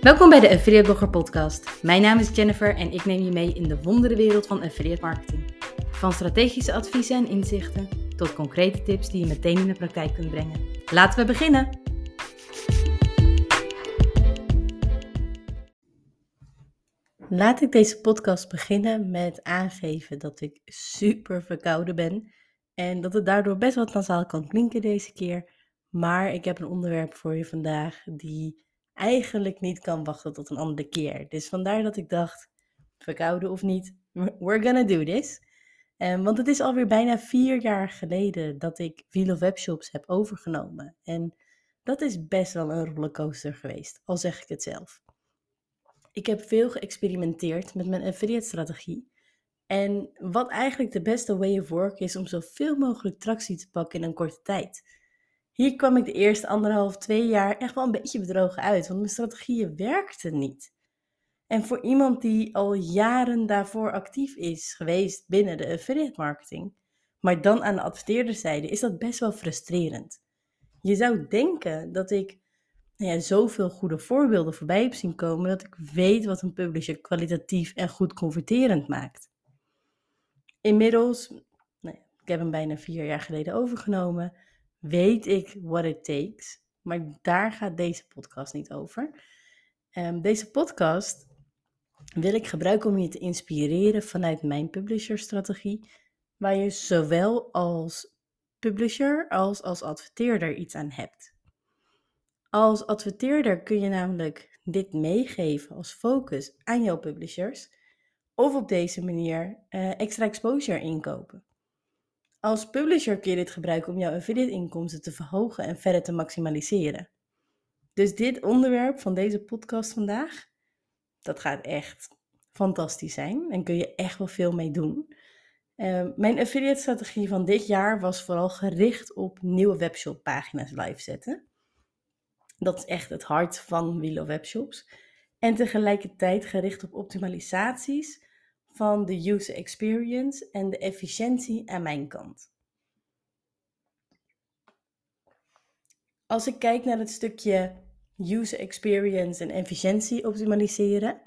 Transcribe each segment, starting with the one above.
Welkom bij de Affiliate Blogger Podcast. Mijn naam is Jennifer en ik neem je mee in de wonderenwereld van affiliate marketing. Van strategische adviezen en inzichten tot concrete tips die je meteen in de praktijk kunt brengen. Laten we beginnen! Laat ik deze podcast beginnen met aangeven dat ik super verkouden ben en dat het daardoor best wat nasaal kan klinken deze keer. Maar ik heb een onderwerp voor je vandaag die eigenlijk niet kan wachten tot een andere keer. Dus vandaar dat ik dacht, verkouden of niet, we're gonna do this. Um, want het is alweer bijna vier jaar geleden dat ik Wheel of Webshops heb overgenomen. En dat is best wel een rollercoaster geweest, al zeg ik het zelf. Ik heb veel geëxperimenteerd met mijn affiliate strategie. En wat eigenlijk de beste way of work is om zoveel mogelijk tractie te pakken in een korte tijd. Hier kwam ik de eerste anderhalf, twee jaar echt wel een beetje bedrogen uit, want mijn strategieën werkten niet. En voor iemand die al jaren daarvoor actief is geweest binnen de affiliate marketing, maar dan aan de adverteerderzijde, is dat best wel frustrerend. Je zou denken dat ik nou ja, zoveel goede voorbeelden voorbij heb zien komen dat ik weet wat een publisher kwalitatief en goed converterend maakt. Inmiddels, nou ja, ik heb hem bijna vier jaar geleden overgenomen, weet ik what it takes. Maar daar gaat deze podcast niet over. Um, deze podcast wil ik gebruiken om je te inspireren vanuit mijn publisher-strategie, waar je zowel als publisher als als adverteerder iets aan hebt. Als adverteerder kun je namelijk dit meegeven als focus aan jouw publishers, of op deze manier uh, extra exposure inkopen. Als publisher kun je dit gebruiken om jouw affiliate inkomsten te verhogen en verder te maximaliseren. Dus dit onderwerp van deze podcast vandaag, dat gaat echt fantastisch zijn en kun je echt wel veel mee doen. Uh, mijn affiliate strategie van dit jaar was vooral gericht op nieuwe webshop pagina's live zetten. Dat is echt het hart van Wheel Webshops. En tegelijkertijd gericht op optimalisaties van de user experience en de efficiëntie aan mijn kant. Als ik kijk naar het stukje user experience en efficiëntie optimaliseren,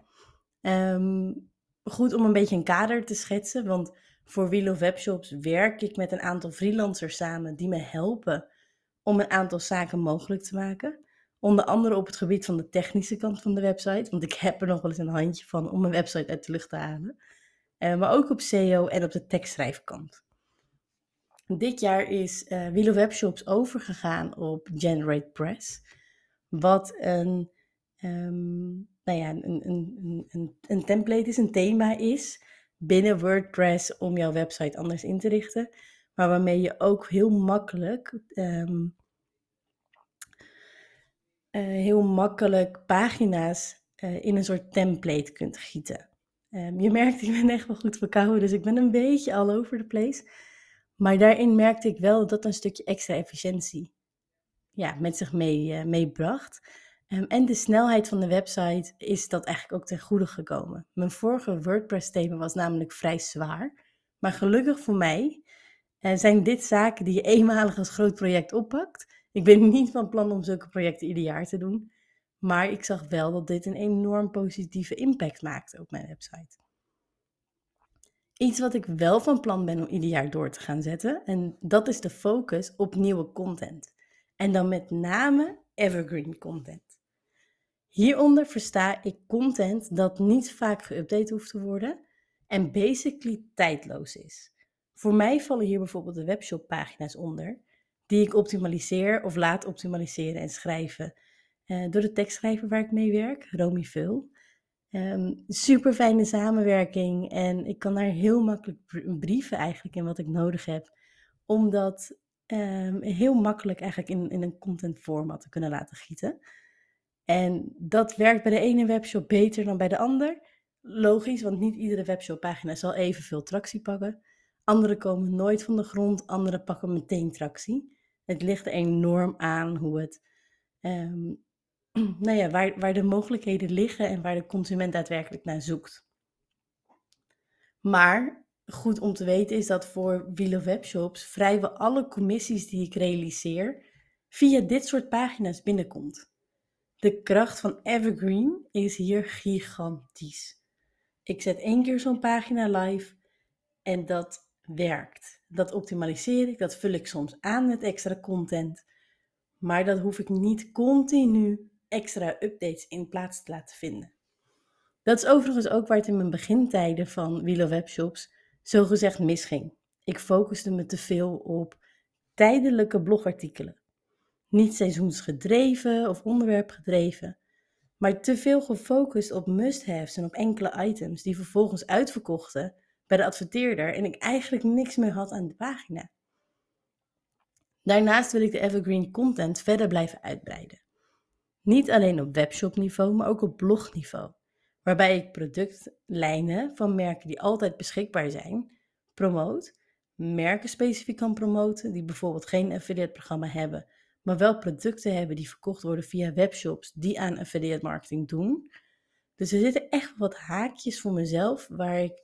um, goed om een beetje een kader te schetsen, want voor Wheel of Webshops werk ik met een aantal freelancers samen die me helpen om een aantal zaken mogelijk te maken. Onder andere op het gebied van de technische kant van de website, want ik heb er nog wel eens een handje van om een website uit de lucht te halen. Uh, maar ook op SEO en op de tekstschrijfkant. Dit jaar is uh, Webshops overgegaan op Generate Press, wat een, um, nou ja, een, een, een, een template is, een thema is binnen WordPress om jouw website anders in te richten, maar waarmee je ook heel makkelijk um, uh, heel makkelijk pagina's uh, in een soort template kunt gieten. Um, je merkt, ik ben echt wel goed verkouden, dus ik ben een beetje all over the place. Maar daarin merkte ik wel dat een stukje extra efficiëntie ja, met zich mee, uh, meebracht. Um, en de snelheid van de website is dat eigenlijk ook ten goede gekomen. Mijn vorige WordPress-thema was namelijk vrij zwaar. Maar gelukkig voor mij zijn dit zaken die je eenmalig als groot project oppakt ik ben niet van plan om zulke projecten ieder jaar te doen. Maar ik zag wel dat dit een enorm positieve impact maakte op mijn website. Iets wat ik wel van plan ben om ieder jaar door te gaan zetten. En dat is de focus op nieuwe content. En dan met name evergreen content. Hieronder versta ik content dat niet vaak geüpdate hoeft te worden en basically tijdloos is. Voor mij vallen hier bijvoorbeeld de webshop pagina's onder die ik optimaliseer of laat optimaliseren en schrijven. Uh, door de tekstschrijver waar ik mee werk, Romy Vul. Um, super fijne samenwerking en ik kan daar heel makkelijk brieven eigenlijk in wat ik nodig heb. Om dat um, heel makkelijk eigenlijk in, in een content format te kunnen laten gieten. En dat werkt bij de ene webshop beter dan bij de ander. Logisch, want niet iedere webshop pagina zal evenveel tractie pakken. Andere komen nooit van de grond, andere pakken meteen tractie. Het ligt enorm aan hoe het, um, nou ja, waar, waar de mogelijkheden liggen en waar de consument daadwerkelijk naar zoekt. Maar goed om te weten is dat voor Wheel of Webshops vrijwel alle commissies die ik realiseer via dit soort pagina's binnenkomt. De kracht van Evergreen is hier gigantisch. Ik zet één keer zo'n pagina live en dat werkt. Dat optimaliseer ik, dat vul ik soms aan met extra content. Maar dat hoef ik niet continu extra updates in plaats te laten vinden. Dat is overigens ook waar het in mijn begintijden van Wheel Webshops zogezegd misging. Ik focuste me te veel op tijdelijke blogartikelen. Niet seizoensgedreven of onderwerpgedreven, maar te veel gefocust op must-haves en op enkele items die vervolgens uitverkochten bij de adverteerder en ik eigenlijk niks meer had aan de pagina. Daarnaast wil ik de evergreen content verder blijven uitbreiden. Niet alleen op webshop-niveau, maar ook op blogniveau, waarbij ik productlijnen van merken die altijd beschikbaar zijn, promoot, merken specifiek kan promoten die bijvoorbeeld geen affiliate programma hebben, maar wel producten hebben die verkocht worden via webshops die aan affiliate marketing doen. Dus er zitten echt wat haakjes voor mezelf waar ik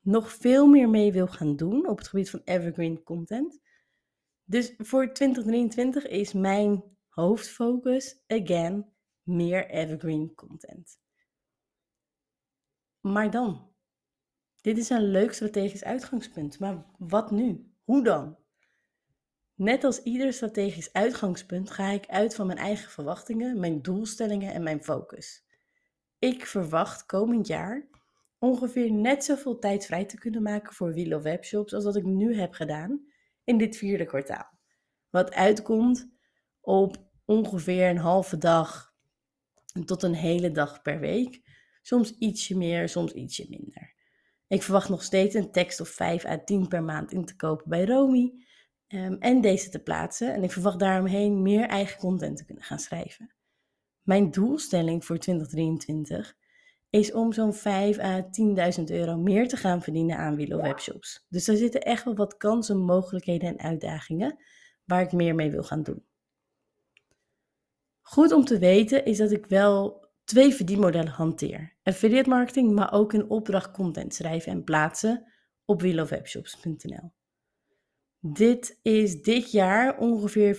nog veel meer mee wil gaan doen op het gebied van evergreen content. Dus voor 2023 is mijn hoofdfocus, again, meer evergreen content. Maar dan? Dit is een leuk strategisch uitgangspunt, maar wat nu? Hoe dan? Net als ieder strategisch uitgangspunt ga ik uit van mijn eigen verwachtingen, mijn doelstellingen en mijn focus. Ik verwacht komend jaar ongeveer net zoveel tijd vrij te kunnen maken voor Wheel of Webshops als dat ik nu heb gedaan in dit vierde kwartaal. Wat uitkomt op ongeveer een halve dag tot een hele dag per week. Soms ietsje meer, soms ietsje minder. Ik verwacht nog steeds een tekst of 5 à 10 per maand in te kopen bij Romy um, en deze te plaatsen. En ik verwacht daaromheen meer eigen content te kunnen gaan schrijven. Mijn doelstelling voor 2023 is om zo'n 5 à 10.000 euro meer te gaan verdienen aan Willow Webshops. Dus daar zitten echt wel wat kansen, mogelijkheden en uitdagingen waar ik meer mee wil gaan doen. Goed om te weten is dat ik wel twee verdienmodellen hanteer. Affiliate marketing, maar ook in opdracht content schrijven en plaatsen op willowwebshops.nl. Dit is dit jaar ongeveer 50-50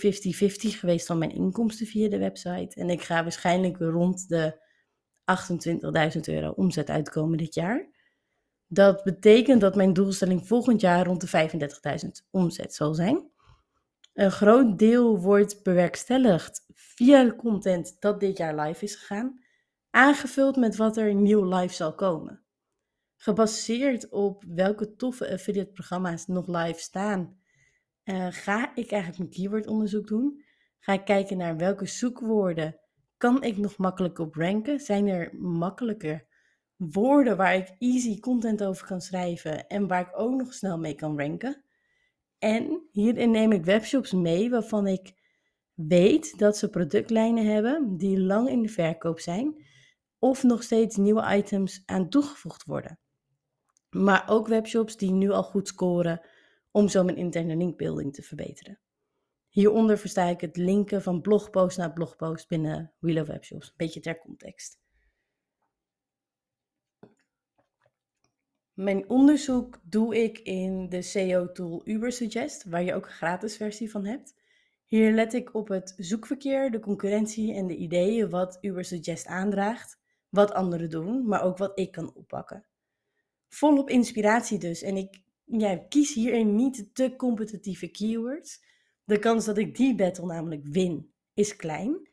geweest van mijn inkomsten via de website. En ik ga waarschijnlijk rond de 28.000 euro omzet uitkomen dit jaar. Dat betekent dat mijn doelstelling volgend jaar rond de 35.000 omzet zal zijn. Een groot deel wordt bewerkstelligd via de content dat dit jaar live is gegaan, aangevuld met wat er nieuw live zal komen. Gebaseerd op welke toffe affiliate programma's nog live staan, uh, ga ik eigenlijk mijn keywordonderzoek doen. Ga ik kijken naar welke zoekwoorden kan ik nog makkelijk op ranken. Zijn er makkelijke woorden waar ik easy content over kan schrijven en waar ik ook nog snel mee kan ranken. En hierin neem ik webshops mee waarvan ik weet dat ze productlijnen hebben die lang in de verkoop zijn of nog steeds nieuwe items aan toegevoegd worden. Maar ook webshops die nu al goed scoren om zo mijn interne linkbuilding te verbeteren. Hieronder versta ik het linken van blogpost naar blogpost binnen of Webshops. Een beetje ter context. Mijn onderzoek doe ik in de SEO-tool Ubersuggest, waar je ook een gratis versie van hebt. Hier let ik op het zoekverkeer, de concurrentie en de ideeën wat Ubersuggest aandraagt, wat anderen doen, maar ook wat ik kan oppakken. Volop inspiratie dus en ik kies hierin niet te competitieve keywords. De kans dat ik die battle namelijk win is klein,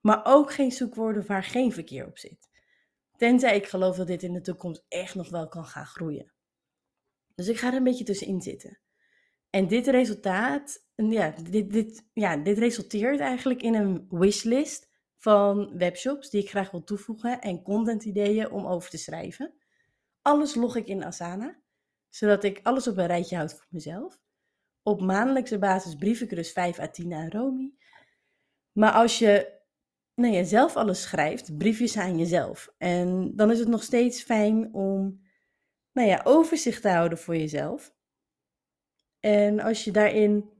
maar ook geen zoekwoorden waar geen verkeer op zit. Tenzij ik geloof dat dit in de toekomst echt nog wel kan gaan groeien. Dus ik ga er een beetje tussenin zitten. En dit resultaat, ja, dit, dit, ja, dit resulteert eigenlijk in een wishlist van webshops die ik graag wil toevoegen en content ideeën om over te schrijven. Alles log ik in Asana, zodat ik alles op een rijtje houd voor mezelf. Op maandelijkse basis dus 5 à 10 aan Romy. Maar als je nou zelf alles schrijft, briefjes aan jezelf. En dan is het nog steeds fijn om nou ja, overzicht te houden voor jezelf. En als je daarin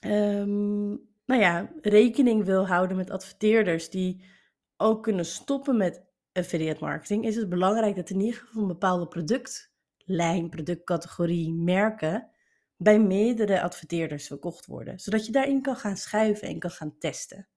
um, nou ja, rekening wil houden met adverteerders die ook kunnen stoppen met affiliate marketing, is het belangrijk dat in ieder geval een bepaalde productlijn, productcategorie, merken bij meerdere adverteerders verkocht worden, zodat je daarin kan gaan schuiven en kan gaan testen.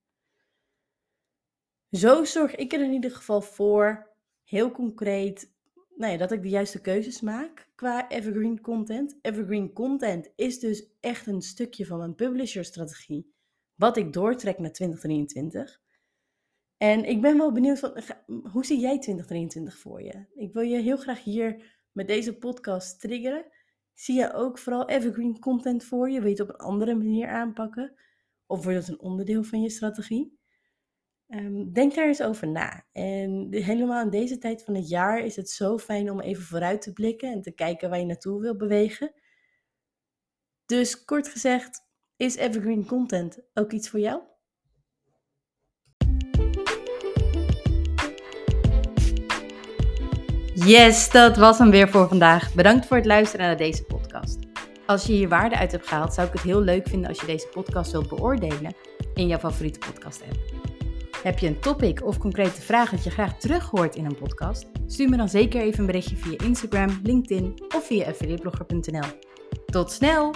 Zo zorg ik er in ieder geval voor, heel concreet, nou dat ik de juiste keuzes maak qua evergreen content. Evergreen content is dus echt een stukje van mijn publisher-strategie, wat ik doortrek naar 2023. En ik ben wel benieuwd van, hoe zie jij 2023 voor je? Ik wil je heel graag hier met deze podcast triggeren. Zie je ook vooral evergreen content voor je? Wil je het op een andere manier aanpakken? Of wordt het een onderdeel van je strategie? Ehm, denk daar eens over na. En helemaal in deze tijd van het jaar is het zo fijn om even vooruit te blikken en te kijken waar je naartoe wil bewegen. Dus kort gezegd, is evergreen content ook iets voor jou? Yes, dat was hem weer voor vandaag. Bedankt voor het luisteren naar deze podcast. Als je hier waarde uit hebt gehaald, zou ik het heel leuk vinden als je deze podcast wilt beoordelen in jouw favoriete podcast app. Heb je een topic of concrete vraag dat je graag terug hoort in een podcast? Stuur me dan zeker even een berichtje via Instagram, LinkedIn of via affiliateblogger.nl. Tot snel!